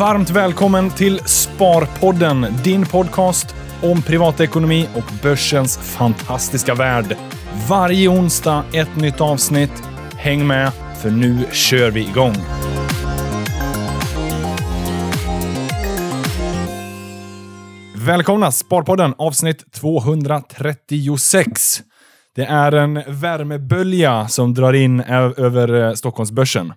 Varmt välkommen till Sparpodden, din podcast om privatekonomi och börsens fantastiska värld. Varje onsdag ett nytt avsnitt. Häng med, för nu kör vi igång. Välkomna Sparpodden avsnitt 236. Det är en värmebölja som drar in över eh, Stockholmsbörsen.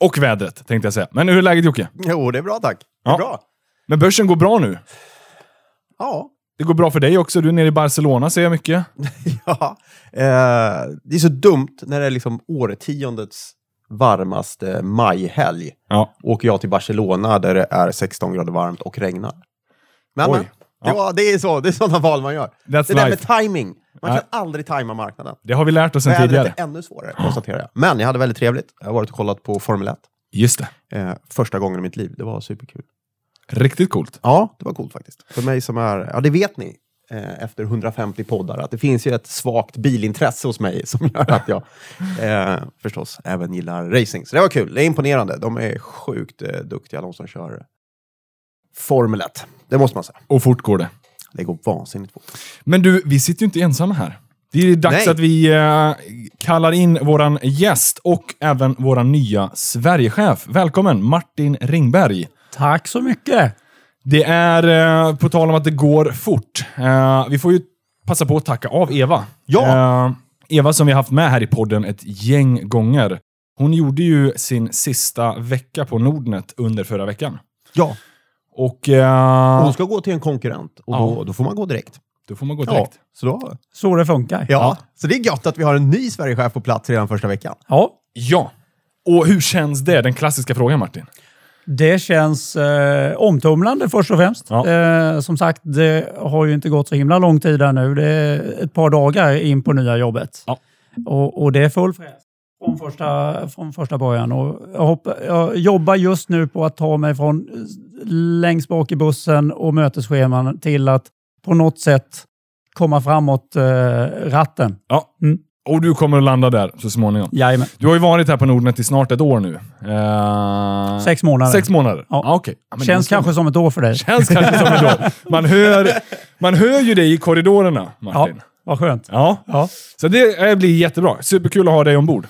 Och vädret, tänkte jag säga. Men hur är läget Jocke? Jo, det är bra tack. Det är Ja. bra. Men börsen går bra nu. Ja. Det går bra för dig också. Du är nere i Barcelona ser jag mycket. ja. Eh, det är så dumt när det är liksom årtiondets varmaste majhelg. Ja. Åker jag till Barcelona där det är 16 grader varmt och regnar. Men, Oj. Det, var, det är så, det är sådana val man gör. That's det där med life. timing. Man kan aldrig tajma marknaden. Det har vi lärt oss sen Vädret tidigare. är ännu svårare, konstaterar jag. Men jag hade väldigt trevligt. Jag har varit och kollat på Formel 1. Just det. Eh, första gången i mitt liv. Det var superkul. Riktigt coolt. Ja, det var coolt faktiskt. För mig som är, ja det vet ni, eh, efter 150 poddar, att det finns ju ett svagt bilintresse hos mig som gör att jag eh, förstås även gillar racing. Så det var kul, det är imponerande. De är sjukt eh, duktiga, de som kör Formel 1. Det måste man säga. Och fort går det. Det går vansinnigt fort. Men du, vi sitter ju inte ensamma här. Det är dags Nej. att vi eh, kallar in våran gäst och även våran nya Sverigechef. Välkommen Martin Ringberg. Tack så mycket! Det är, eh, på tal om att det går fort, eh, vi får ju passa på att tacka av Eva. Ja. Eva som vi har haft med här i podden ett gäng gånger. Hon gjorde ju sin sista vecka på Nordnet under förra veckan. Ja, Och eh, och hon ska gå till en konkurrent och då, Ja. då får man gå direkt. då får man gå Ja, direkt. så, då, Så det funkar. ja. så det är gött att vi har en ny Sverigechef på plats redan första veckan. Ja, Ja. Och hur känns det? Den klassiska frågan Martin. det känns eh, omtumlande först och främst. Ja. Eh, som sagt, det har ju inte gått så himla lång tid här nu. Det är ett par dagar in på nya jobbet. Ja. Och, och det är full fräs från första, från första början. Och jag, hopp, jag jobbar just nu på att ta mig från eh, längst bak i bussen och mötesscheman till att på något sätt komma framåt eh, ratten. Ja. Mm. Och du kommer att landa där så småningom. Jajamän. Du har ju varit här på Nordnet i snart ett år nu. Eh, Sex månader. Sex månader? Ja. Ah, okej. Ja, Känns kanske som ett år för dig. Känns kanske som ett år. Man hör, man hör ju dig i korridorerna, Ja, Martin. vad skönt. Ja. Ja. Så det eh, blir jättebra. Superkul att ha dig ombord.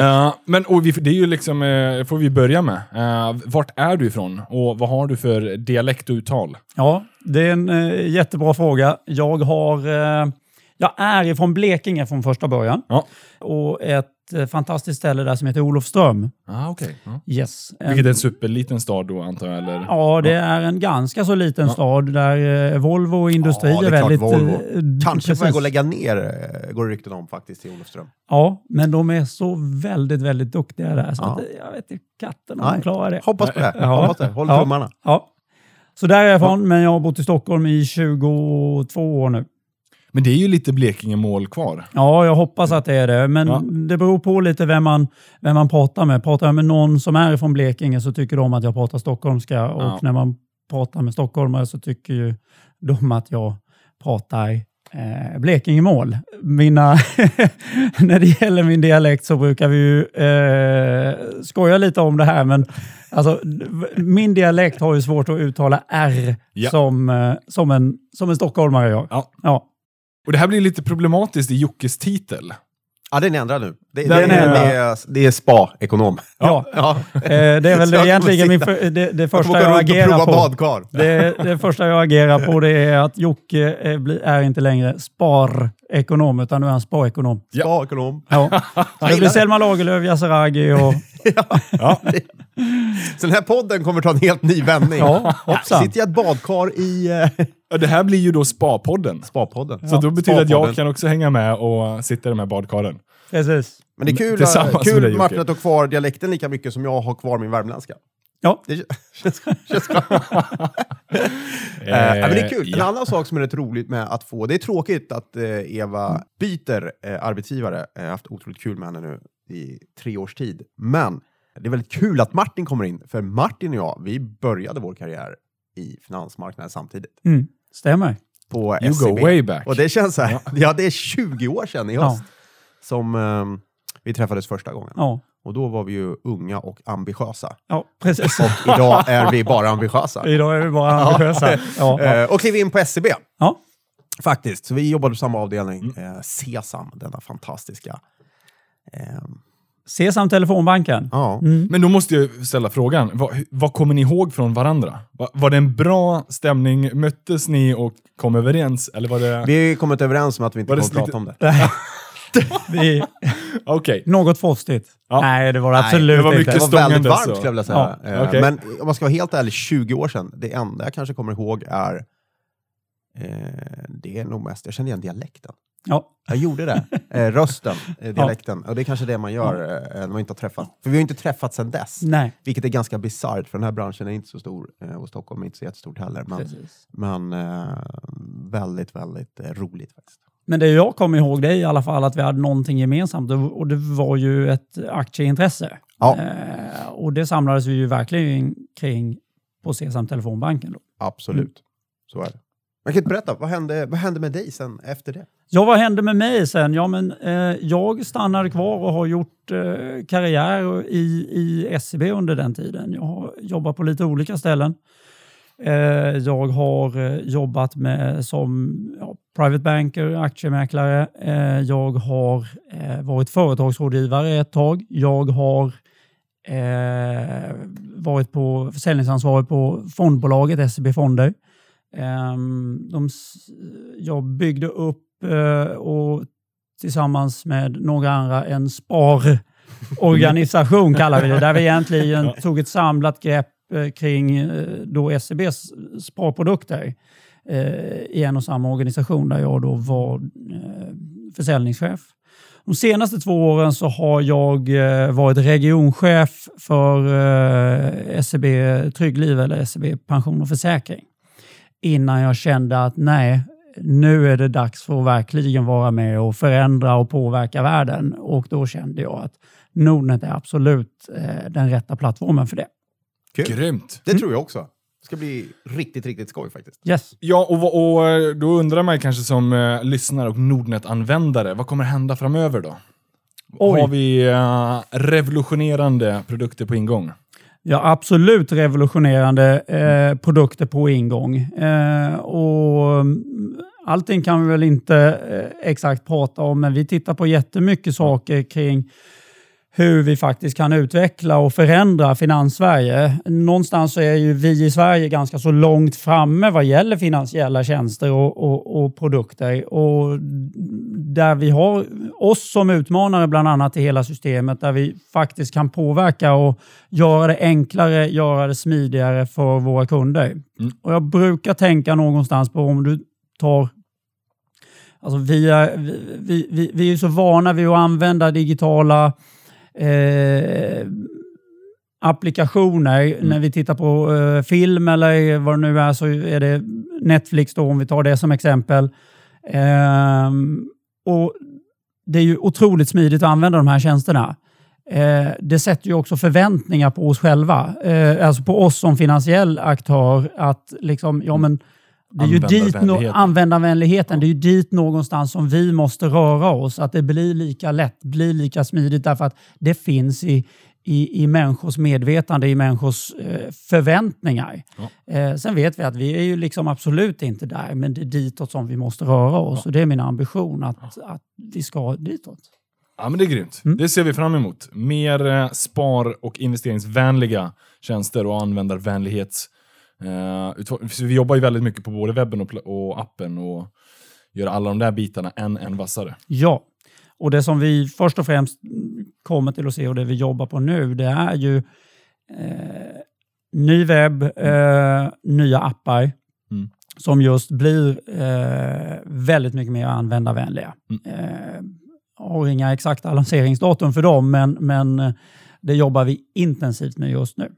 Eh, men och vi, det är ju liksom, uh, får vi börja med. Uh, vart är du ifrån och vad har du för dialekt och uttal? Ja, det är en eh, jättebra fråga. Jag, har, jag är ifrån Blekinge från första början. Ja. Och ett eh, fantastiskt ställe där som heter Olofström. Ah, okay. ja. Yes. Vilket är en superliten stad då antar jag? Eller? Ja, det är en ganska så liten stad där eh, Volvo och industri Ja, det är är klart väldigt... Volvo. eh, Kanske precis. får jag gå och lägga ner, går det rykten om faktiskt, i Olofström. Ja, men de är så väldigt, väldigt duktiga där. Så Ja. att, jag vet inte katten om Nej. de klarar det. Hoppas på det. Ja. Hoppas det. Håll Ja. tummarna. Ja. Så där är jag ifrån, men jag har bott i Stockholm i 22 år nu. Men det är ju lite Blekinge-mål kvar. Ja, jag hoppas att det är det. Men Ja. det beror på lite vem man, vem man pratar med. Pratar jag med någon som är från Blekinge så tycker de att jag pratar stockholmska. Och Ja. när man pratar med stockholmare så tycker ju de att jag pratar eh, Blekingemål. Mina, när det gäller min dialekt så brukar vi ju eh, skoja lite om det här. Men alltså, min dialekt har ju svårt att uttala R Ja. som, eh, som, en, som en stockholmare gör. Ja. Ja. Och det här blir lite problematiskt i Jockes titel. Ja, den är ändrad nu. Det, det, är det, är, det är spa-ekonom. Ja. Ja. Eh, det är väl jag egentligen min för, det, det Jag första jag och agerar prova på. badkar. Det, det första jag agerar på det är att Jocke eh, blir- är inte längre sparekonom utan nu är han. Spa-ekonom. Ja. Så det blir Selma Lagerlöf, Yassir Aragi och... Ja. Så den här podden kommer ta en helt ny vändning. Ja, hoppsan. Sitter jag i ett badkar i Ja, Det här blir ju då Spa-podden. Spa-podden. Så då betyder det att jag kan också hänga med och sitta i de här badkaren. Precis. Men det är kul, Tillsammans kul Martin, att du har kvar dialekten lika mycket som jag har kvar min värmländska. Ja. Det känns, känns bra. Eh, ja, men det är kul. En ja. annan sak som är rätt roligt med att få, det är tråkigt att eh, Eva byter eh, arbetsgivare. Jag har haft otroligt kul med henne nu i tre års tid. Men det är väldigt kul att Martin kommer in, för Martin och jag, vi började vår karriär i finansmarknaden samtidigt. Mm. Stämmer. På You go way back. Och det känns så här, ja. det är 20 år sedan i höst Ja. Som ehm, vi träffades första gången. Ja. Och då var vi ju unga och ambitiösa. Ja, precis. Och idag är vi bara ambitiösa. Idag är vi bara ambitiösa. Ja, ja. Eh, och klev in på SCB. ja. Faktiskt. Så vi jobbade på samma avdelning. Eh, Sesam, denna fantastiska... ehm, Sesam Telefonbanken. ja. Mm. Men då måste jag ställa frågan, vad, vad kommer ni ihåg från varandra? Va, var det en bra stämning? Möttes ni och kom överens? Eller var det... Vi har kommit överens om att vi inte Var kommer prata om det. Okej. något frostigt. Ja. Nej, det var det absolut det var mycket Det inte. var väldigt varmt skulle jag vilja säga. Ja, Eh, okej. Men om man ska vara helt ärlig, 20 år sedan, det enda jag kanske kommer ihåg är... Eh, det är nog mest, jag känner igen dialekten. Ja, Jag gjorde det. Eh, rösten, eh, dialekten. Och det är kanske det man gör eh, när man inte har träffat. För vi har inte träffats sedan dess. nej. Vilket är ganska bisarrt, för den här branschen är inte så stor. Och Stockholm är inte så jättestort heller. Men, Precis. men väldigt, väldigt roligt faktiskt. Men det jag kommer ihåg det är i alla fall att vi hade någonting gemensamt och det var ju ett aktieintresse. Ja. Eh, och det samlades vi ju verkligen kring på Sesam Telefonbanken. Då. Absolut. Så är det. Men kan inte berätta, vad hände, vad hände med dig sen efter det? Ja, vad hände med mig sen? Ja, men, eh, jag stannade kvar och har gjort eh, karriär i, i SCB under den tiden. Jag har jobbat på lite olika ställen. Eh, jag har eh, jobbat med som ja, private banker, aktiemäklare. Eh, jag har varit företagsrådgivare ett tag. Jag har varit på försäljningsansvarig på fondbolaget SEB Fonder. Ehm, de, jag byggde upp och tillsammans med några andra en sparorganisation kallar vi det, där vi egentligen tog ett samlat grepp Eh, kring eh, då SEBs sparprodukter eh, i en och samma organisation där jag då var försäljningschef. De senaste två åren så har jag varit regionchef för SEB Tryggliv eller SEB Pension och Försäkring innan jag kände att nej, nu är det dags för att verkligen vara med och förändra och påverka världen. Och då kände jag att Nordnet är absolut den rätta plattformen för det. Kul. Grymt. Det tror jag också. Det ska bli riktigt, riktigt skoj faktiskt. Yes. Ja, och, och eh, då undrar man kanske som eh, lyssnare och Nordnet-användare, vad kommer hända framöver då? Oj. Har vi eh, revolutionerande produkter på ingång? Ja, absolut revolutionerande eh, produkter på ingång. Eh, och mm, allting kan vi väl inte eh, exakt prata om, men vi tittar på jättemycket saker kring hur vi faktiskt kan utveckla och förändra Finanssverige. Någonstans så är ju vi i Sverige ganska så långt framme vad gäller finansiella tjänster och, och, och produkter. Och där vi har oss som utmanare bland annat i hela systemet, där vi faktiskt kan påverka och göra det enklare, göra det smidigare för våra kunder. Och Jag brukar tänka någonstans på om du tar Alltså vi, är, vi, vi, vi, vi är så vana vid att använda digitala eh, applikationer. När vi tittar på eh, film eller vad det nu är så är det Netflix då om vi tar det som exempel. Ehm, och Det är ju otroligt smidigt att använda de här tjänsterna. Eh, det sätter ju också förväntningar på oss själva, eh, alltså på oss som finansiell aktör att liksom, ja men det är ju dit no- Användarvänligheten. det är ju dit någonstans som vi måste röra oss, att det blir lika lätt, blir lika smidigt därför att det finns i, i, i människors medvetande, i människors eh, förväntningar. Eh, sen vet vi att vi är ju liksom absolut inte där, men det är ditåt som vi måste röra oss och det är min ambition att, att vi ska ditåt. Ja, men det är grymt. Mm. Det ser vi fram emot. Mer eh, spar och investeringsvänliga tjänster och användarvänlighets... Så vi jobbar ju väldigt mycket på både webben och, och appen och gör alla de där bitarna än, än vassare. Ja, och det som vi först och främst kommer till att se och det vi jobbar på nu, det är ju eh, ny webb, eh, nya appar Mm. som just blir eh, väldigt mycket mer användarvänliga. Mm. Eh, har inga exakta lanseringsdatum för dem, men, men det jobbar vi intensivt med just nu.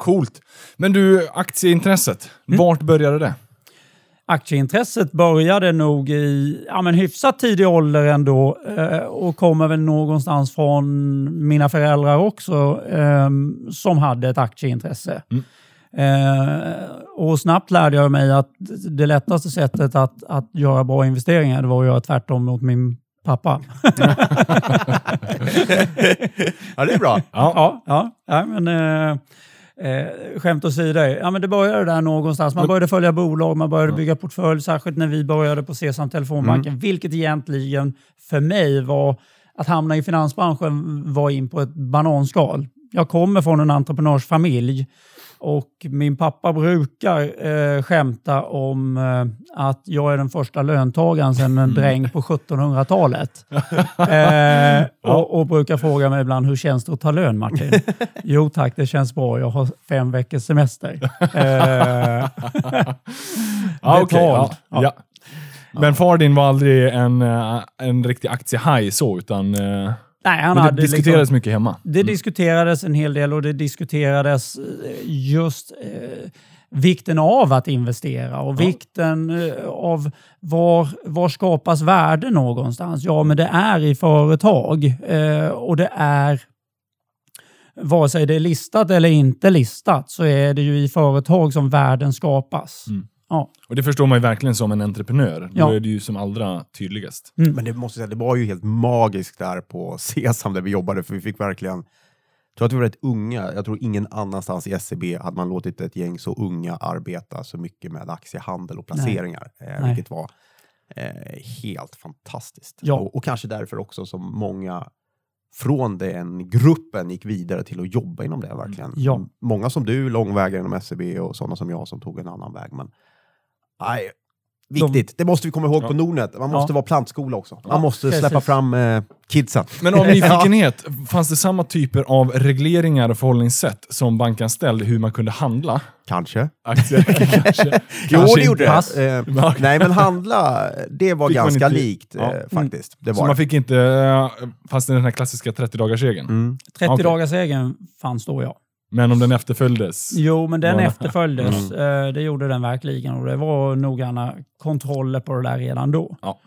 Coolt. Men du, aktieintresset. Mm. Vart började det? Aktieintresset började nog i ja, men hyfsat tidig ålder ändå eh, och kommer väl någonstans från mina föräldrar också eh, som hade ett aktieintresse. Mm. Eh, och snabbt lärde jag mig att det lättaste sättet att, att göra bra investeringar var att göra tvärtom mot min pappa. ja, det är bra. Ja. Ja, ja, ja men eh, skämt åsido. Ja, men det började där någonstans. Man började följa bolag, man började bygga portfölj, särskilt när vi började på Sesam Telefonbanken, vilket egentligen för mig var att hamna i finansbranschen var in på ett bananskal. Jag kommer från en entreprenörsfamilj och min pappa brukar eh, skämta om eh, att jag är den första löntagaren sedan en dräng på 1700-talet. Eh, och, och brukar fråga mig ibland, hur känns det att ta lön Martin? jo tack, det känns bra. Jag har fem veckors semester. Eh, ja, Betalt. Ja. ja. Men far din var aldrig en, eh, en riktig aktiehaj så, utan eh, nej, han men det diskuterades liksom, mycket hemma. Det diskuterades en hel del och det diskuterades eh, just eh, vikten av att investera och vikten eh, av var, var skapas värde någonstans. Ja, men det är i företag eh, och det är vare sig det är listat eller inte listat så är det ju i företag som värden skapas. Mm. Ja. Och det förstår man ju verkligen som en entreprenör. Ja. Då är det ju som allra tydligast. Men det måste jag säga, det var ju helt magiskt där på Sesam där vi jobbade, för vi fick verkligen... Jag tror att vi var rätt unga. Jag tror ingen annanstans i SCB hade man låtit ett gäng så unga arbeta så mycket med aktiehandel och placeringar. Eh, Nej. vilket var eh, helt fantastiskt. Ja. Och, och kanske därför också som många från den gruppen gick vidare till att jobba inom det. verkligen. Ja. Många som du, långvägare inom SCB och sådana som jag som tog en annan väg. Men, nej, viktigt. det måste vi komma ihåg på Nordnet. Man måste Ja. vara plantskola också. Man Ja, måste precis. släppa fram eh, kidsen. Men av nyfikenhet, fanns det samma typer av regleringar och förhållningssätt som bankanställd hur man kunde handla Kanske. aktier? Kanske. Jo, det gjorde det. Eh, nej, men handla, det var Fick man ganska inte- likt eh, Ja. faktiskt. Det Så var man det. fick inte, eh, fanns det den här klassiska 30-dagarsregeln? Mm. 30 Okej. dagars regeln fanns då ja. Men om den efterföljdes? Jo, men den efterföljdes. Eh, Det gjorde den verkligen och det var noggranna kontroller på det där redan då. Ja.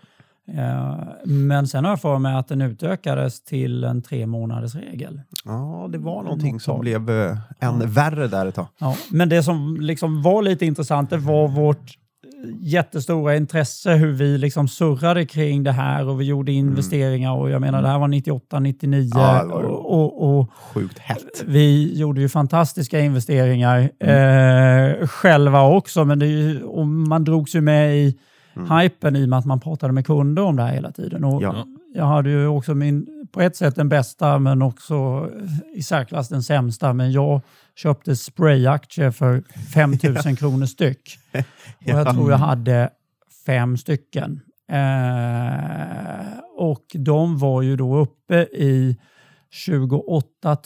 Eh, Men sen har jag för mig att den utökades till en tre månaders regel. Ja, det var någonting som blev eh, än värre där ett tag. Ja. Men det som liksom var lite intressant det var vårt jättestora intresse hur vi liksom surrade kring det här och vi gjorde investeringar och jag menar det här var 98, 99 Ja, var och, och, och Sjukt hett. Vi gjorde ju fantastiska investeringar Mm. eh, själva också, men ju, och man drogs ju med i Mm. hypen i och med att man pratade med kunder om det här hela tiden. Och Ja. Jag hade ju också min, på ett sätt den bästa, men också i särklass den sämsta. Men jag köpte sprayaktier för 5 000 kronor styck. Och jag tror jag hade fem stycken. Eh, och de var ju då uppe i 28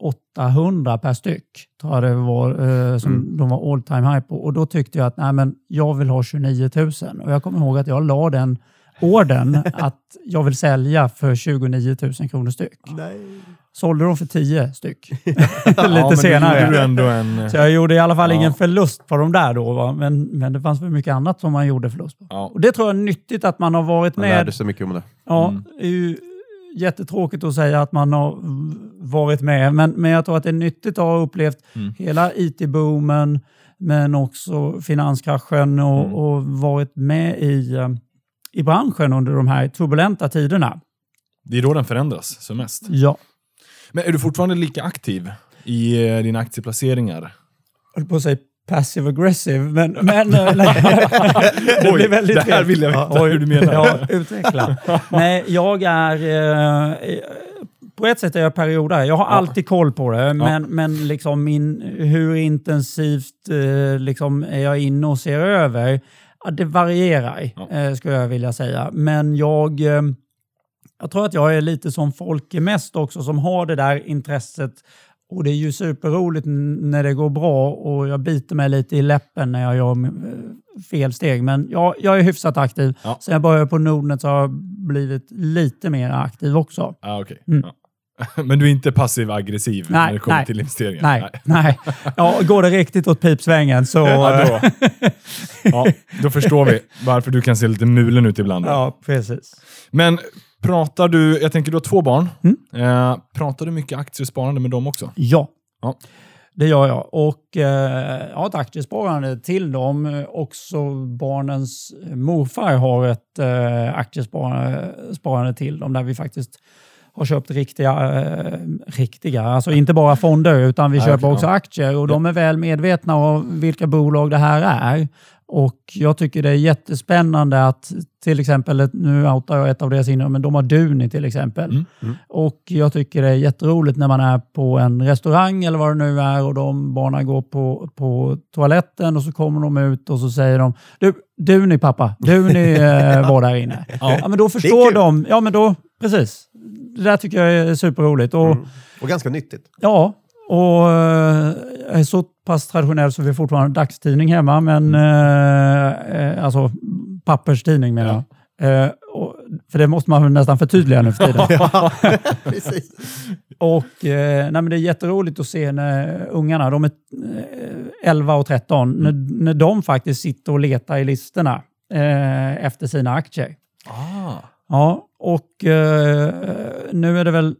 800 per styck. Tror jag det var, eh, som Mm. de var all time high på. Och då tyckte jag att nej, men jag vill ha 29 000. Och jag kommer ihåg att jag la den orden att jag vill sälja för 29 000 kronor styck. Nej. Sålde de för 10 styck lite ja, senare. En... Så jag gjorde i alla fall Ja. ingen förlust på de där då. Va? Men, men det fanns väl mycket annat som man gjorde förlust på. Ja. Och det tror jag är nyttigt att man har varit Man lärde med. sig mycket om det. Ja, Mm. det är ju jättetråkigt att säga att man har varit med, men, men jag tror att det är nyttigt att ha upplevt Mm. hela IT-boomen, men också finanskraschen och, Mm. och varit med i, eh, i branschen under de här turbulenta tiderna. Det är då den förändras som mest. Ja. Men är du fortfarande lika aktiv i eh, dina aktieplaceringar? Jag höll på att säga passive aggressive, men... men eh, det blir väldigt det här vill jag veta Ja, oj, hur du menar. Ja, utveckla. Nej, jag är... Eh, på ett sätt är jag periodare. Jag har alltid koll på det, men, men liksom min, hur intensivt eh, liksom är jag inne och ser över? Ja, det varierar, Ja. eh, skulle jag vilja säga. Men jag... Eh, jag tror att jag är lite som folk är mest också, som har det där intresset. Och det är ju superroligt när det går bra och jag biter mig lite i läppen när jag gör eh, fel steg. Men jag, jag är hyfsat aktiv. Ja. Sen jag började på Nordnet så har jag blivit lite mer aktiv också. Ah, okay. Mm. ja. Men du är inte passiv-aggressiv när det kommer nej. till investeringar? Nej, nej. Ja, går det riktigt åt pipsvängen så... Ja, då, ja, då förstår vi varför du kan se lite mulen ut ibland. då. ja, precis. Men pratar du, jag tänker du har två barn, Mm. eh, pratar du mycket aktiesparande med dem också? Ja. Ja. Det gör jag. Och eh, jag har ett aktiesparande till dem. Också barnens morfar har ett eh, aktiesparande sparande till dem där vi faktiskt har köpt riktiga, eh, riktiga, alltså inte bara fonder, utan vi Nej, köper också ja. aktier och de är väl medvetna om vilka bolag det här är. Och jag tycker det är jättespännande att till exempel, nu outar jag ett av deras innehav, men de har Duni till exempel. Mm, mm. Och jag tycker det är jätteroligt när man är på en restaurang eller vad det nu är och de barnen går på, på toaletten och så kommer de ut och så säger de du, Duni pappa, Duni eh, var där inne. Ja. men då förstår de, ja men då, precis. Det där tycker jag är superroligt. Och, Mm. Och ganska nyttigt. Ja, och eh, jag är så pass traditionell så vi har fortfarande dagstidning hemma, men eh, eh, alltså papperstidning menar jag. Eh, och, för det måste man nästan förtydliga nu för tiden. ja. Och eh, nej, Det är jätteroligt att se när ungarna, de är eh, 11 och 13, när, när de faktiskt sitter och letar i listorna eh, efter sina aktier. Ah. Ja, och eh, nu är det väl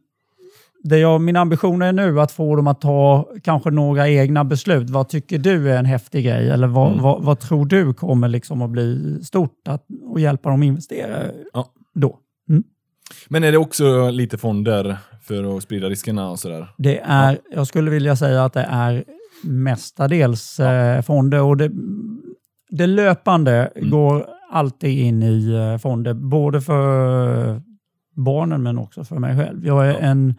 det jag, min ambition är nu att få dem att ta kanske några egna beslut. Vad tycker du är en häftig grej? Eller vad, Mm. vad, vad tror du kommer liksom att bli stort att, och hjälpa dem investera Ja. då? Men är det också lite fonder för att sprida riskerna och sådär? Det är, Jag skulle vilja säga att det är mestadels eh, fonder och det, det löpande Mm. går alltid in i eh, fonder, både för barnen men också för mig själv. Jag är Ja. en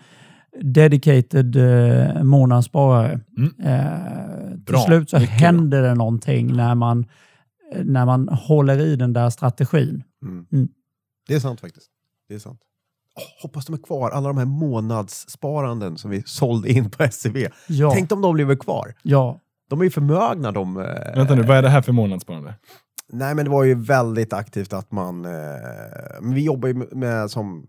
dedicated eh, månadssparare. Mm. Eh, till Bra. slut så Mycket händer det någonting när man, när man håller i den där strategin. Mm. Mm. Det är sant faktiskt. Det är sant. Hoppas de är kvar, alla de här månadssparanden som vi sålde in på SEB. Ja, Tänk om de lever kvar. ja. De är ju förmögna de. Eh, Vänta nu, vad är det här för månadssparande? Nej men det var ju väldigt aktivt att man, eh, vi jobbar ju med, som,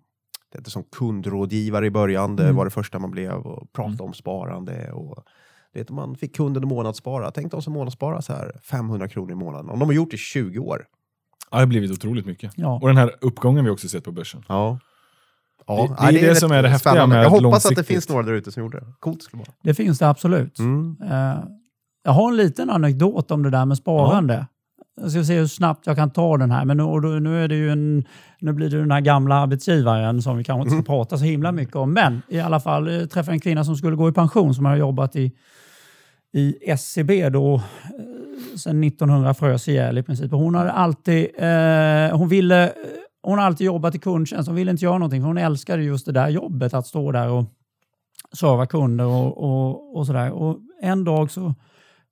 det heter som kundrådgivare i början, det Mm. var det första man blev och pratade Mm. om sparande och det vet, man fick kunden att månadsspara. Tänk de som månadsspara så här 500 kronor i månaden. Om de har gjort det i 20 år. Ja, det har blivit otroligt mycket. ja. Och den här uppgången vi också sett på börsen. Ja. Det- det är det som är det häftiga spännande. med Jag hoppas att det finns några där ute som gjorde det. Coolt skulle det vara. Det finns det absolut. Mm. Eh, jag har en liten anekdot om det där med sparande. Jag ska se hur snabbt jag kan ta den här. Men nu, då, nu, är det ju en, nu blir det den här gamla arbetsgivaren som vi kanske inte ska prata så himla mycket om. Men i alla fall eh, träffade en kvinna som skulle gå i pension som har jobbat i, i SCB då eh, sedan 1900 frös ihjäl i princip. Hon hade alltid, eh, hon ville, hon har alltid jobbat i kundtjänst. Hon ville inte göra någonting för hon älskade just det där jobbet att stå där och serva kunder och, och, och sådär. Och en dag så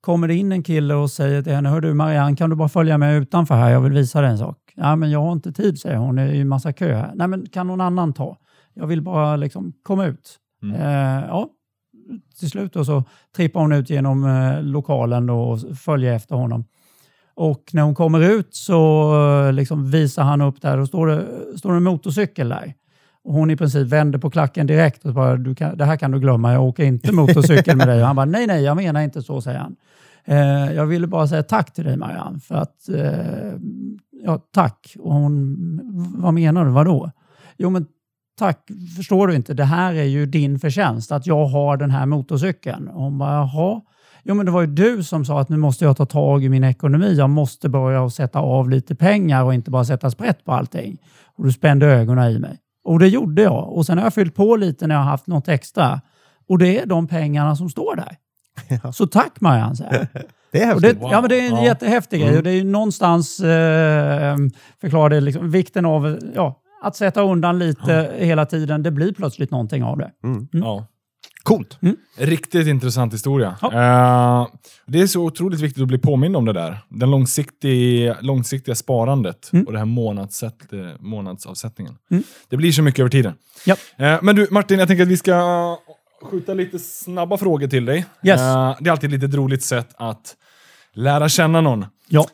kommer det in en kille och säger till henne, hör du Marianne, kan du bara följa med utanför här? Jag vill visa dig en sak. Ja, men jag har inte tid, säger hon. Det är ju massa kö här. Nej, men kan någon annan ta? Jag vill bara liksom komma ut. Mm. Eh, ja, till slut då så trippar hon ut genom eh, lokalen då och följer efter honom. Och när hon kommer ut så eh, liksom visar han upp där och står det, står det en motorcykel där. Hon i princip vänder på klacken direkt och bara, du kan, det här kan du glömma, jag åker inte motorcykel med dig. Och han bara, nej, nej, jag menar inte så, säger han. Eh, jag ville bara säga tack till dig Marianne, för att, eh, ja tack. Och hon, vad menar du, vadå? Jo men tack, förstår du inte, det här är ju din förtjänst, att jag har den här motorcykeln. Och hon bara, jaha. Jo men det var ju du som sa att nu måste jag ta tag i min ekonomi, jag måste börja sätta av lite pengar och inte bara sätta sprätt på allting. Och du spände ögonen i mig. Och det gjorde jag. Och sen har jag fyllt på lite när jag har haft något extra. Och det är de pengarna som står där. Ja. Så tack Marianne, säger. Det är Och det, häftigt. Wow. ja, men det är en Ja. jättehäftig grej Mm. och det är ju någonstans eh, förklarar det liksom, vikten av ja, att sätta undan lite hela tiden. Det blir plötsligt någonting av det. Mm. Ja. Coolt. Riktigt intressant historia. Ja. Eh, det är så otroligt viktigt att bli påmind om det där. Den långsiktiga, långsiktiga sparandet Mm. och det här månadssätt, eh, månadsavsättningen. Mm. Det blir så mycket över tiden. Ja. Eh, men du Martin, jag tänker att vi ska skjuta lite snabba frågor till dig. Yes. Eh, det är alltid ett lite roligt sätt att lära känna någon. Ja,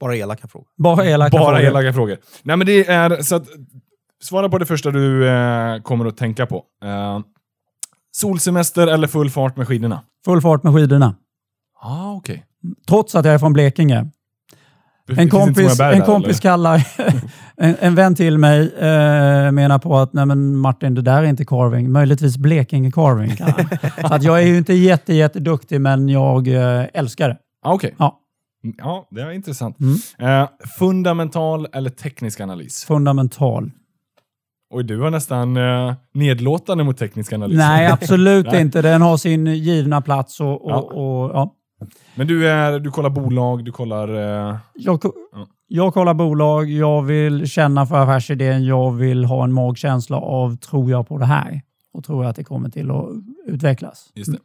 Bara elaka frågor. bara elaka bara frågor. elaka frågor. Nej, men det är så att svara på det första du kommer att tänka på. Solsemester eller full fart med skidorna? Full fart med skidorna. Ah, okej. Trots att jag är från Blekinge. En kompis, en kompis kallar, en, en vän till mig eh, menar på att nej men Martin, det där är inte carving. Möjligtvis Blekinge carving. Så att jag är ju inte jätte, jätteduktig, men jag eh, älskar det. Ah, okej. Ja. Ja, det var intressant. Mm. Eh, fundamental eller teknisk analys? Fundamental. Oj, du var nästan eh, nedlåtande mot teknisk analys. Nej, absolut Nej. inte. Den har sin givna plats. Och, och, Ja. och, ja. Men du, är, du kollar bolag, du kollar... Eh, Jag, ko- Ja. jag kollar bolag, jag vill känna för affärsidén, jag vill ha en magkänsla av tror jag på det här? Och tror jag att det kommer till att utvecklas? just det.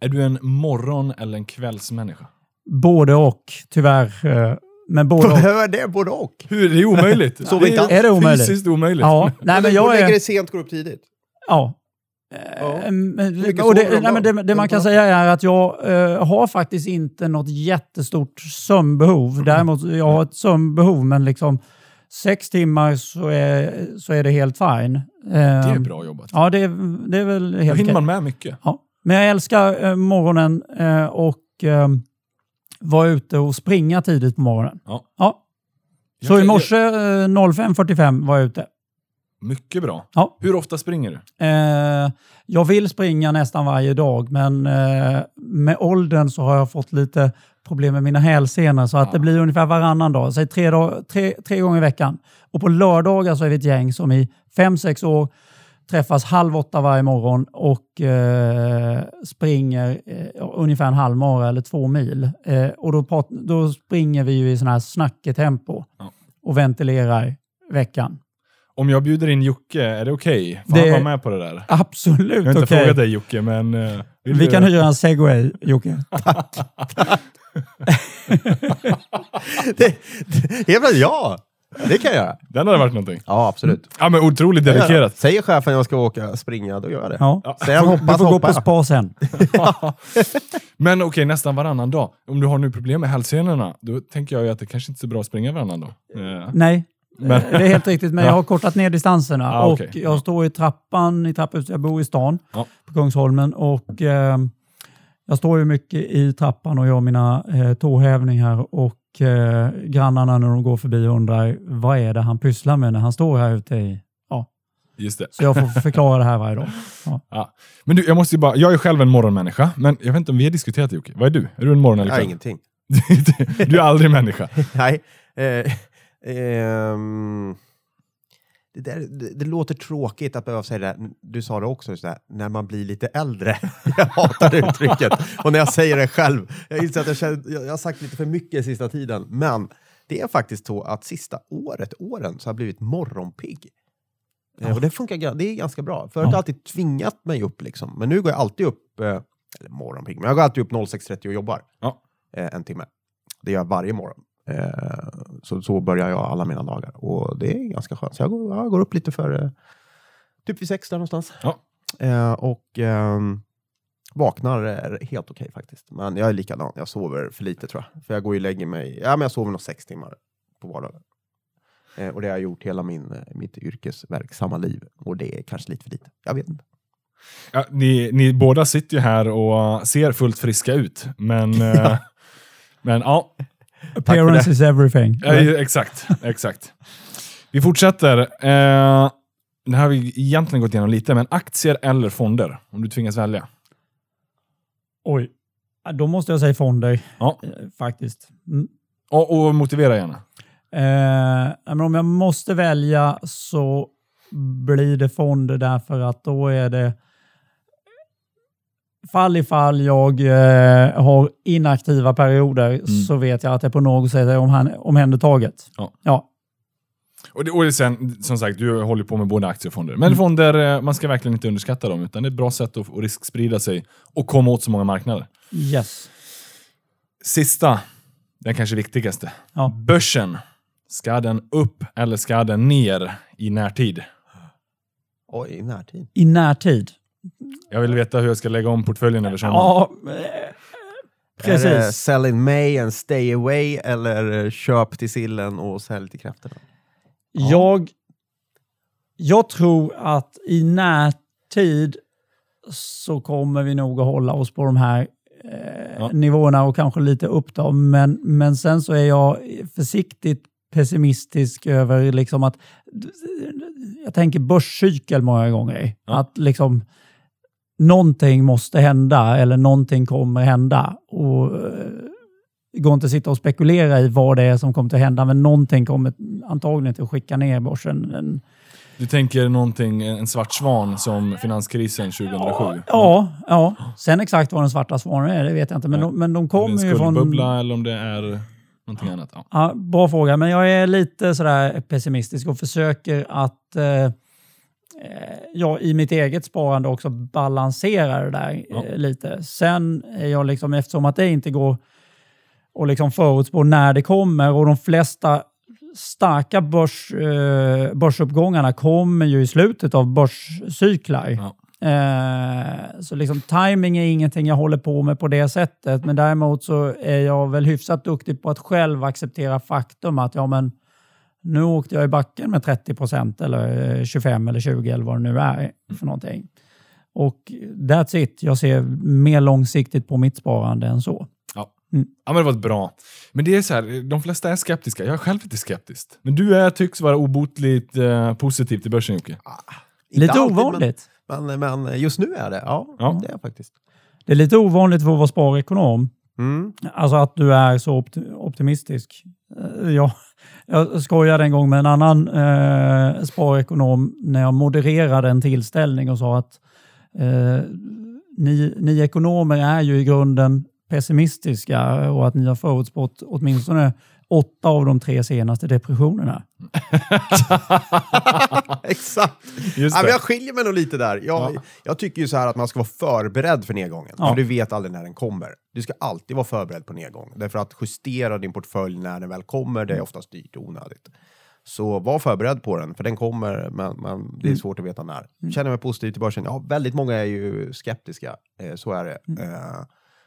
Är du en morgon eller en kvällsmänniska? Både och, tyvärr. eh, Men både och. Behöver det både och? Hur? Det är omöjligt. Sover inte alls. Är det omöjligt? Fysiskt omöjligt. Ja, nej, men jag lägger är... dig sent, går upp tidigt. Ja. Ja. Eh, men- och det, nej, men det, det man kan säga är att jag eh, har faktiskt inte något jättestort sömnbehov. Däremot jag har ett sömnbehov, men liksom sex timmar så är, så är det helt fine. Det är bra jobbat. Ja, det, är- det är väl Då helt hinner okej. man med mycket. Ja. Men jag älskar eh, morgonen och eh, vara ute och springa tidigt på morgonen. Ja. Ja. Så i morse eh, 05.45 var jag ute. Mycket bra. Ja. Hur ofta springer du? Eh, jag vill springa nästan varje dag, men eh, med åldern så har jag fått lite problem med mina hälsenor så att Ja. det blir ungefär varannan dag. Säg tre, dag, tre, tre gånger i veckan. Och på lördagar så är vi ett gäng som i fem, sex år träffas halv åtta varje morgon och eh, springer eh, ungefär en halv mara eller två mil. Eh, och då, prat, då springer vi ju i sån här snacketempo Ja. och ventilerar veckan. Om jag bjuder in Jocke, är det okej? Får Det- han vara med på det där? Absolut Jag har inte okej. frågat dig Jocke, men... eh, Vi du- kan hyra en segway, Jocke. Det, det, helt plötsligt, ja, det kan jag göra. Den hade varit någonting. Ja, absolut. Ja, men otroligt dedikerat. Säger chefen jag ska åka springa, då gör jag det. Ja. Säger han Du hoppas, får gå på spa sen. Men okej, nästan varannan dag. Om du har nu problem med hälsenorna, då tänker jag ju att det kanske inte är så bra att springa varannan dag. Eh, Nej, Men- det är helt riktigt. Men Ja. jag har kortat ner distanserna. Ah, och okej. Jag står i trappan i trapphuset. Jag bor i stan Ja. på Kungsholmen. Och, eh, jag står ju mycket i trappan och gör mina eh, tåhävningar. Och eh, grannarna när de går förbi undrar vad är det han pysslar med när han står här ute i... Ja. Just det. Så jag får förklara det här varje dag. Ja. Ja. Men du, jag måste ju bara, jag är själv en morgonmänniska, men jag vet inte om vi har diskuterat det Jocke. Vad är du? Är du en morgon eller kväll? ingenting. du är aldrig människa. Nej. Eh, ehm, det, där, det, det låter tråkigt att behöva säga det. Du sa det också, så där, när man blir lite äldre. jag hatar det uttrycket. Och när jag säger det själv. Jag inser att jag, känner, jag, jag har sagt lite för mycket sista tiden. Men det är faktiskt så att sista året, åren, så har jag blivit morgonpigg. Eh, Och det funkar det är ganska bra. Förut har jag Ja. alltid tvingat mig upp, liksom. men nu går jag alltid upp, eh, eller morgonpigg, men jag går alltid upp 06.30 och jobbar Ja. eh, en timme. Det gör jag varje morgon. Eh, så, så börjar jag alla mina dagar och det är ganska skönt. Så jag går, jag går upp lite för eh, typ vid sex där någonstans. Ja. Eh, och ehm, vaknar helt okej faktiskt. Men jag är likadan, jag sover för lite tror jag. För jag går ju lägger mig, ja men jag sover nog sex timmar på vardagar. Eh, och det har jag gjort hela min, mitt yrkesverksamma liv. Och det är kanske lite för lite. Jag vet inte. Ja, ni, ni båda sitter ju här och ser fullt friska ut, men... eh, men ja, Appearance is everything. Ja, exakt, exakt. Vi fortsätter. Eh, det här har vi egentligen gått igenom lite, men aktier eller fonder? Om du tvingas välja. Oj. Då måste jag säga fonder, Ja. eh, faktiskt. Mm. Och, och motivera gärna. Eh, men om jag måste välja så blir det fonder därför att då är det fall i fall jag eh, har inaktiva perioder så vet jag att det på något sätt är omhän- omhändertaget. Ja. ja. Och, det, och sen, som sagt, du håller på med både aktier och fonder. Men fonder, eh, man ska verkligen inte underskatta dem, utan det är ett bra sätt att, att risksprida sig och komma åt så många marknader. Yes. Sista, den kanske viktigaste. Ja. Börsen. Ska den upp eller ska den ner i närtid? Oj, i närtid. I närtid. Jag vill veta hur jag ska lägga om portföljen över sommaren. Ja, eh, Är det precis. sell in May and stay away eller eh, köp till sillen och sälj till kräftorna? Jag, jag tror att i närtid så kommer vi nog att hålla oss på de här eh, Ja. nivåerna och kanske lite upp då. Men, men sen så är jag försiktigt pessimistisk över liksom att jag tänker börscykel många gånger. Ja. Att liksom någonting måste hända eller någonting kommer hända. Och, eh, det går inte att sitta och spekulera i vad det är som kommer att hända, men någonting kommer antagligen till att skicka ner börsen. En, Du tänker någonting, en svart svan som finanskrisen 2007? Ja, ja. Sen exakt vad den svarta svanen är, det vet jag inte. Men, de, men de Om det är kommer en ju från... skuldbubbla eller om det är någonting annat. Ja. Ja, bra fråga, men jag är lite sådär pessimistisk och försöker att eh, eh, jag i mitt eget sparande också balansera det där Ja. eh, lite. Sen är jag liksom, eftersom att det inte går att liksom förutspå när det kommer och de flesta starka börs, eh, börsuppgångarna kommer ju i slutet av börscyklar. Ja. Eh, så liksom timing är ingenting jag håller på med på det sättet. Men däremot så är jag väl hyfsat duktig på att själv acceptera faktum att ja, men nu åkte jag i backen med 30 procent eller eh, 25 eller 20 eller vad det nu är för någonting. Och that's it. Jag ser mer långsiktigt på mitt sparande än så. Ja. Mm. ja, men det var ett bra. Men det är så här, de flesta är skeptiska. Jag är själv lite skeptisk. Men du är, tycks vara obotligt eh, positiv till börsen Jocke. Inte Lite alltid, ovanligt. Men, men, men just nu är det. Ja, Ja. det är jag faktiskt. Det är lite ovanligt för att vara sparekonom. Mm. Alltså att du är så opti- optimistisk. Eh, jag, skojade en gång med en annan eh, sparekonom när jag modererade en tillställning och sa att eh, ni, ni ekonomer är ju i grunden pessimistiska och att ni har förutspått åtminstone åtta av de tre senaste depressionerna. Exakt. Just Ja, men jag skiljer mig nog lite där. Jag, Ja. jag tycker ju så här att man ska vara förberedd för nedgången. Ja. För du vet aldrig när den kommer. Du ska alltid vara förberedd på nedgång. Därför att justera din portfölj när den väl kommer, det är oftast dyrt och onödigt. Så var förberedd på den, för den kommer, men, men det är svårt att veta när. Känner jag mig positiv till börsen? Ja, väldigt många är ju skeptiska. Eh, så är det. Eh,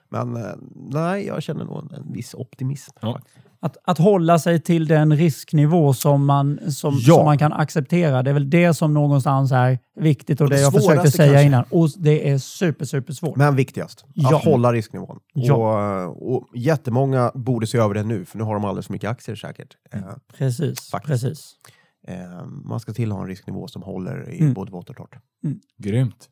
men eh, nej, jag känner nog en, en viss optimism. Ja. Att, att hålla sig till den risknivå som man, som, Ja. som man kan acceptera, det är väl det som någonstans är viktigt och, Och det, det jag försökte säga kanske- innan. Och det är super, super svårt. Men viktigast, Ja. att hålla risknivån. Ja. Och, och jättemånga borde se över det nu, för nu har de alldeles för mycket aktier säkert. Eh, Precis, Faktiskt. precis. Eh, man ska till ha en risknivå som håller i Mm. både vått och torrt. Grymt.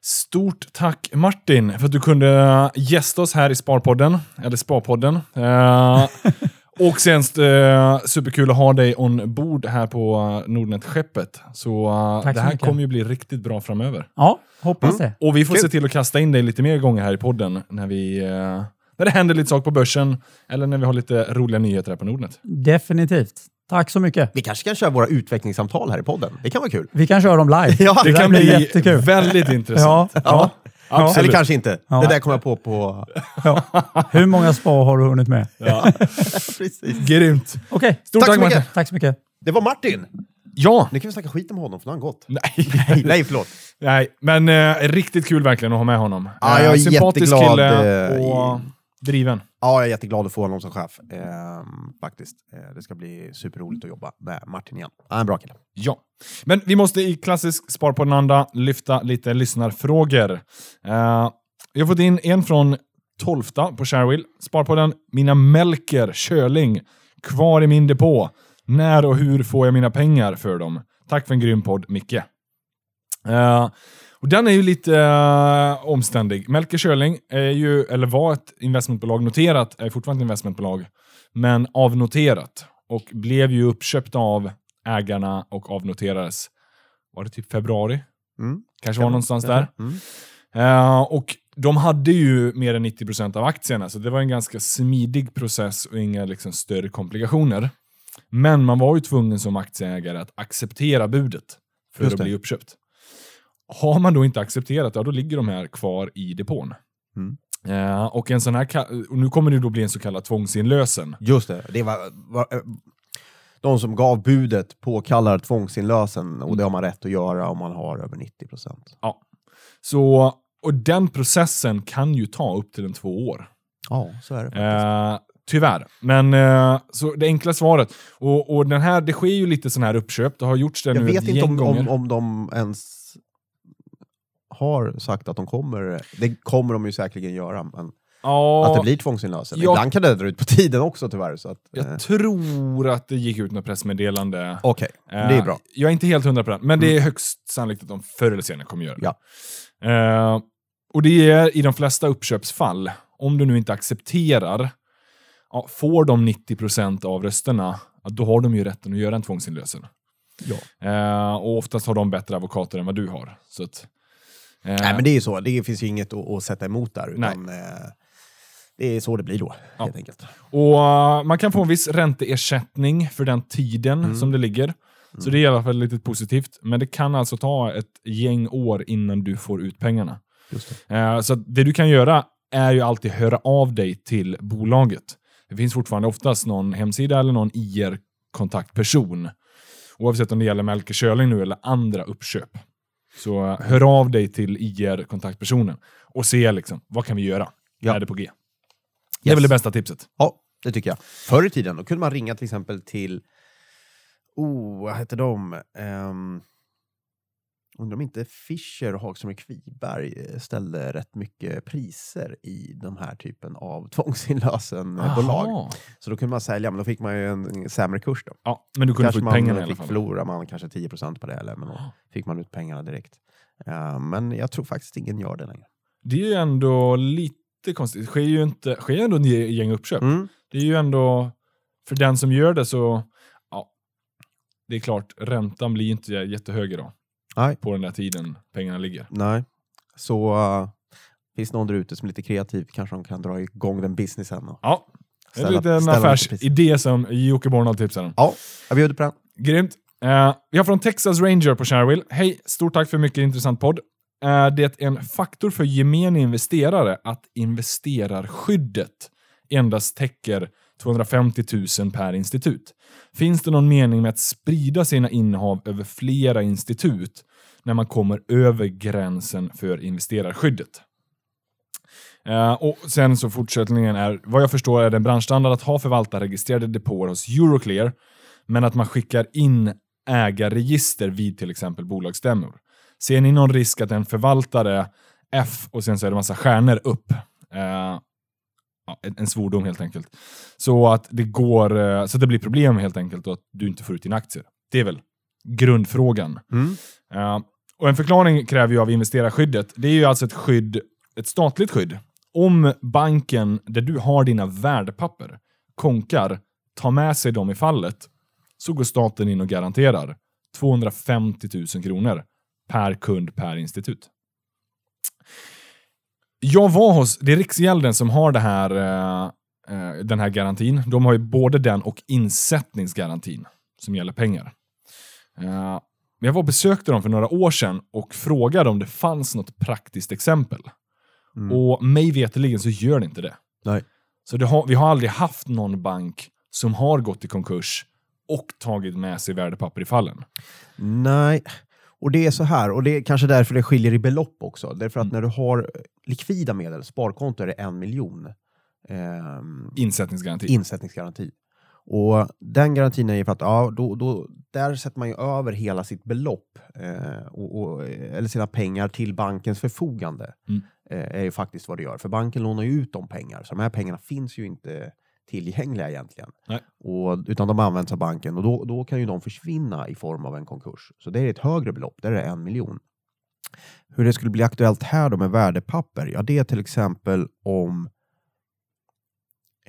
Stort tack Martin för att du kunde gästa oss här i Sparpodden, eller Sparpodden. Eh, och sen eh, superkul att ha dig ombord här på Nordnet-skeppet. Så eh, det här mycket. kommer ju bli riktigt bra framöver. Ja, hoppas Mm. det. Och vi får Kul. se till att kasta in dig lite mer gånger här i podden när, vi, eh, när det händer lite saker på börsen eller när vi har lite roliga nyheter här på Nordnet. Definitivt. Tack så mycket. Vi kanske kan köra våra utvecklingssamtal här i podden. Det kan vara kul. Vi kan köra dem live. Ja, Det där kan bli jättekul. väldigt intressant. Ja, ja. Absolut. Eller kanske inte. Ja. Det där kom jag på på... ja. Hur många spar har du hunnit med? Ja. Precis. Grymt. Okej, Stort Tack tack, så mycket. Tack så mycket. Det var Martin! Ja. Nu kan vi snacka skit om honom, för nu har han gått. Nej. Nej, förlåt. Nej, men eh, riktigt kul verkligen att ha med honom. Ja, jag är Sympatisk jätteglad, kille eh, och driven. Ja, jag är jätteglad att få honom som chef. Ehm, faktiskt. Eh, det ska bli superroligt att jobba med Martin igen. Han är en bra kille. Ja. Men vi måste i klassisk Spar på den andra lyfta lite lyssnarfrågor. Eh, vi har fått in en från Tolfta på Sharewill. Spar på den. Mina Melker Köling kvar i min depå. När och hur får jag mina pengar för dem? Tack för en grym podd, Micke. Eh, och den är ju lite eh, omständig. Melker Schörling är ju, eller var ett investmentbolag, noterat, är fortfarande ett investmentbolag, men avnoterat. Och blev ju uppköpt av ägarna och avnoterades, var det typ februari? Mm. Kanske var någonstans där. Mm. Eh, och de hade ju mer än 90% av aktierna, så det var en ganska smidig process och inga liksom, större komplikationer. Men man var ju tvungen som aktieägare att acceptera budet för Just att det. bli uppköpt. Har man då inte accepterat, ja då ligger de här kvar i depån. Mm. Eh, och, en sån här och nu kommer det då bli en så kallad tvångsinlösen. Just det. det var, var, eh, de som gav budet påkallar tvångsinlösen och det har man rätt att göra om man har över 90 procent. Så, och den processen kan ju ta upp till en två år. Ja, så är det faktiskt. Eh, tyvärr. Men eh, så det enkla svaret. Och, och den här, det sker ju lite sån här uppköp. Det har gjorts det Jag nu vet ett inte gäng om, gånger. om, om de ens har sagt att de kommer. Det kommer de ju säkerligen göra, men ja, att det blir tvångsinlösen. Ja. Ibland kan det dra ut på tiden också tyvärr. Så att, eh, jag tror att det gick ut något pressmeddelande. Okej, det Eh, är bra. Mm. Jag är inte helt hundra på det, men det är högst sannolikt att de förr eller senare kommer göra det. Ja. Eh, och det är i de flesta uppköpsfall, om du nu inte accepterar, ja, får de 90% av rösterna, då har de ju rätten att göra en tvångsinlösen. Ja. Eh, och oftast har de bättre advokater än vad du har. Så att, eh, Nej, men det är ju så. Det finns ju inget att, att sätta emot där. Utan, eh, det är så det blir då, Ja. helt enkelt. Och uh, man kan få en viss ränteersättning för den tiden Mm. som det ligger. Så det är i alla fall lite positivt. Men det kan alltså ta ett gäng år innan du får ut pengarna. Det. Eh, så det du kan göra är ju alltid höra av dig till bolaget. Det finns fortfarande oftast någon hemsida eller någon IR-kontaktperson. Oavsett om det gäller Melker Schörling nu eller andra uppköp. Så hör av dig till IR-kontaktpersonen och se liksom, vad kan vi göra? Ja. Är det på G? Det är väl det bästa tipset. Ja, det tycker jag. Förr i tiden då kunde man ringa till exempel till... Oh, vad hette de? Um, undrar om inte Fischer och Hagström och Kviberg eh, ställde rätt mycket priser i den här typen av tvångsinlösenbolag. Jaha. Så då kunde man sälja, men då fick man ju en sämre kurs. Då. Ja, men du kunde få Kanske ut man pengarna i alla fall. förlora man kanske 10% på det, eller, men då fick man ut pengarna direkt. Eh, men jag tror faktiskt ingen gör det längre. Det är ju ändå lite konstigt. Det sker ju inte, sker ändå ett gäng uppköp. Mm. Det är ju ändå, för den som gör det så, ja, det är klart, räntan blir inte jättehög idag. Nej. På den där tiden pengarna ligger. Nej. Så uh, finns någon där ute som är lite kreativ kanske de kan dra igång den businessen. Och Ja, det är ställa- en ställa lite pris. affärsidé som Jocke Bornold tipsade om. Ja, jag bjuder på den. Grymt. Eh, vi har från Texas Ranger på Sharewill. Hej, stort tack för mycket intressant podd. Är det en faktor för gemene investerare att investerarskyddet endast täcker 250 000 per institut? Finns det någon mening med att sprida sina innehav över flera institut när man kommer över gränsen för investerarskyddet? Eh, och sen så fortsättningen är, vad jag förstår är det en branschstandard att ha förvaltarregistrerade depåer hos Euroclear, men att man skickar in ägarregister vid till exempel bolagsstämmor. Ser ni någon risk att en förvaltare F och sen så är det massa stjärnor upp, ja, en, svordom helt enkelt, så att det går, eh, så att det blir problem helt enkelt och att du inte får ut dina aktier. Det är väl grundfrågan. Mm. Och en förklaring kräver ju av investerarskyddet. Det är ju alltså ett skydd, ett statligt skydd. Om banken där du har dina värdepapper konkar, tar med sig dem i fallet, så går staten in och garanterar 250 000 kronor per kund per institut. Jag var hos, det är Riksgälden som har det här, eh, eh den här garantin. De har ju både den och insättningsgarantin som gäller pengar. Eh, jag var och besökte dem för några år sedan och frågade om det fanns något praktiskt exempel. Mm. Och mig veterligen så gör det inte det. Nej. Så det har, vi har aldrig haft någon bank som har gått i konkurs och tagit med sig värdepapper i fallen. Nej, och det är så här, och det är kanske därför det skiljer i belopp också. Därför att Mm. när du har likvida medel, sparkonto, är det en miljon ehm, Insättningsgaranti. insättningsgaranti. Och den garantin är för att ja, då, då, där sätter man ju över hela sitt belopp, eh, och, och, eller sina pengar till bankens förfogande. Mm. Eh, är ju faktiskt vad det gör. För banken lånar ju ut de pengar, så de här pengarna finns ju inte tillgängliga egentligen. Nej. Och, utan de används av banken och då, då kan ju de försvinna i form av en konkurs. Så det är ett högre belopp, där är det en miljon. Hur det skulle bli aktuellt här då med värdepapper, ja det är till exempel om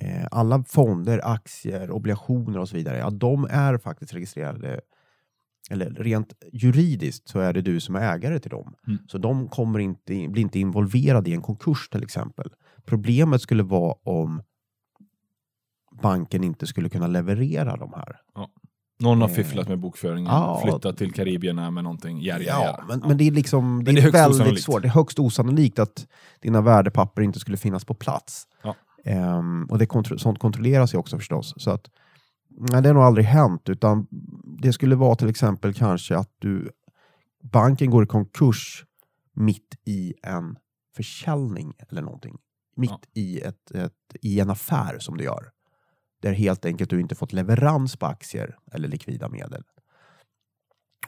eh, alla fonder, aktier, obligationer och så vidare, ja de är faktiskt registrerade eller rent juridiskt så är det du som är ägare till dem. Mm. Så de kommer inte, in- blir inte involverade i en konkurs till exempel. Problemet skulle vara om banken inte skulle kunna leverera de här. Någon har Eh, fifflat med bokföringen, ja. flyttat till Karibierna med någonting. Jära, Ja, men, Ja. men det är liksom det det är väldigt osannolikt. svårt. Det är högst osannolikt att dina värdepapper inte skulle finnas på plats. Ja. Ehm, och det kontro- sånt kontrolleras ju också förstås. Så att, nej, det har nog aldrig hänt, utan det skulle vara till exempel kanske att du banken går i konkurs mitt i en försäljning eller någonting. Mitt Ja. i, ett, ett, i en affär som du gör. Där helt enkelt du inte fått leverans på aktier eller likvida medel.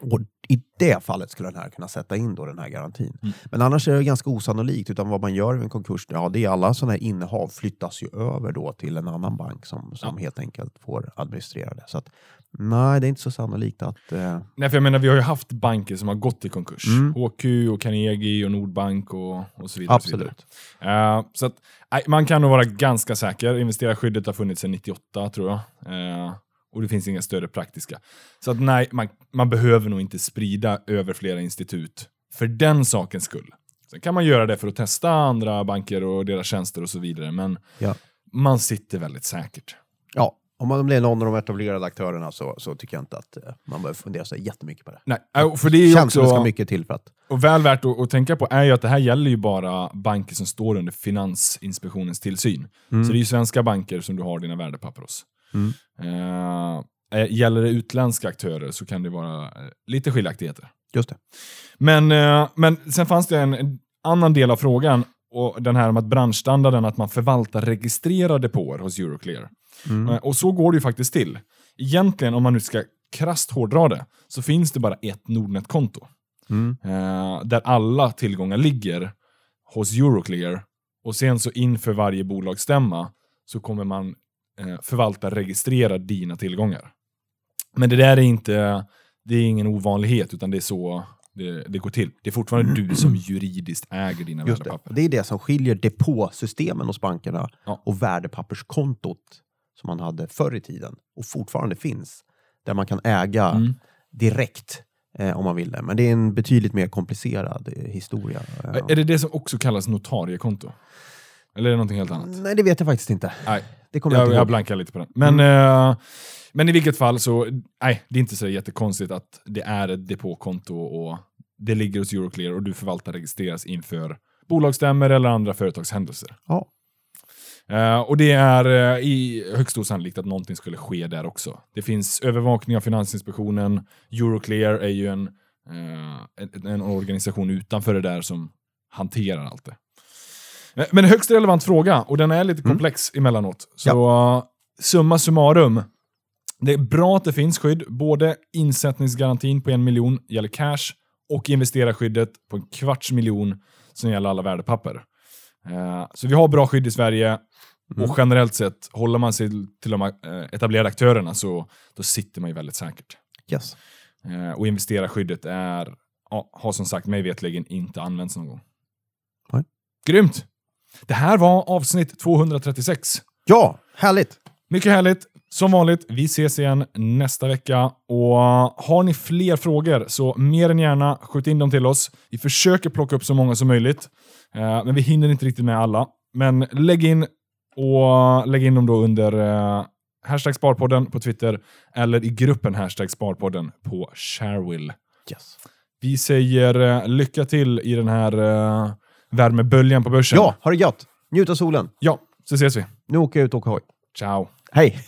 Och i det fallet skulle den här kunna sätta in då den här garantin. Mm. Men annars är det ganska osannolikt, utan vad man gör vid en konkurs, ja det är alla sådana här innehav flyttas ju över då till en annan bank som, som helt enkelt får administrera det. Så att, nej, det är inte så sannolikt att... Eh, Nej, för jag menar, vi har ju haft banker som har gått i konkurs. Mm. HQ och Carnegie och Nordbank och, och så vidare. och så vidare. absolut. Eh, så att, man kan nog vara ganska säker. Investerarskyddet har funnits sedan 98 tror jag. Eh, Och det finns inga större praktiska. Så att nej, man, man behöver nog inte sprida över flera institut för den sakens skull. Sen kan man göra det för att testa andra banker och deras tjänster och så vidare, men Ja. man sitter väldigt säkert. Ja, om man blir någon av de etablerade aktörerna så, så tycker jag inte att eh, man behöver fundera så jättemycket på det. Nej, äh, för det är ju Känns det ska också, mycket till för att... och väl värt att, att tänka på är ju att det här gäller ju bara banker som står under Finansinspektionens tillsyn. Så det är ju svenska banker som du har dina värdepapper hos. Mm. Eh, eh, gäller det utländska aktörer så kan det vara eh, lite skiljaktigheter. Just det. Men, eh, men sen fanns det en, en annan del av frågan, och den här om att branschstandarden, att man förvaltar registrerade depåer hos Euroclear. Eh, Och så går det ju faktiskt till. Egentligen, om man nu ska krasst hårdra det, så finns det bara ett Nordnet-konto. Mm. Eh, där alla tillgångar ligger hos Euroclear. Och sen så inför varje bolagsstämma så kommer man förvalta registrera dina tillgångar. Men det där är inte, det är ingen ovanlighet, utan det är så det, det går till. Det är fortfarande du som juridiskt äger dina Just det. värdepapper. det är det som skiljer depåsystemen hos bankerna Ja. och värdepapperskontot som man hade förr i tiden och fortfarande finns. Där man kan äga Mm. direkt eh, om man vill det. Men det är en betydligt mer komplicerad eh, historia. Eh, Är det det som också kallas notariekonto? Eller är det någonting helt annat? Nej, det vet jag faktiskt inte. Nej, Det kommer jag jag, jag blankar lite på den. Men, eh, men i vilket fall så, nej, det är inte så jättekonstigt att det är ett depåkonto och det ligger hos Euroclear och du förvaltar registreras inför bolagsstämmor eller andra företagshändelser. Ja. Eh, och det är eh, i högst osannolikt att någonting skulle ske där också. Det finns övervakning av Finansinspektionen. Euroclear är ju en, eh, en, en organisation utanför det där som hanterar allt det. Eh, Men högst relevant fråga, och den är lite komplex emellanåt. Så eh, summa summarum. Det är bra att det finns skydd. Både insättningsgarantin på en miljon gäller cash och investerarskyddet på en kvarts miljon som gäller alla värdepapper. Eh, Så vi har bra skydd i Sverige och generellt sett, håller man sig till de eh, etablerade aktörerna så då sitter man ju väldigt säkert. Yes. Och investerarskyddet är, ja, har som sagt mig vetligen inte använts någon gång. Nej. Grymt! Det här var avsnitt 236. Ja, härligt! Mycket härligt. Som vanligt, vi ses igen nästa vecka. Och har ni fler frågor så mer än gärna skjut in dem till oss. Vi försöker plocka upp så många som möjligt, eh, men vi hinner inte riktigt med alla. Men lägg in och lägg in dem då under eh, hashtag Sparpodden på Twitter eller i gruppen hashtag Sparpodden på Sharewill. Yes. Vi säger eh, lycka till i den här värmeböljan på börsen. Ja, ha det gött! Njut av solen. ja, så ses vi. Nu åker jag ut och åker hoj. Ciao. Hej!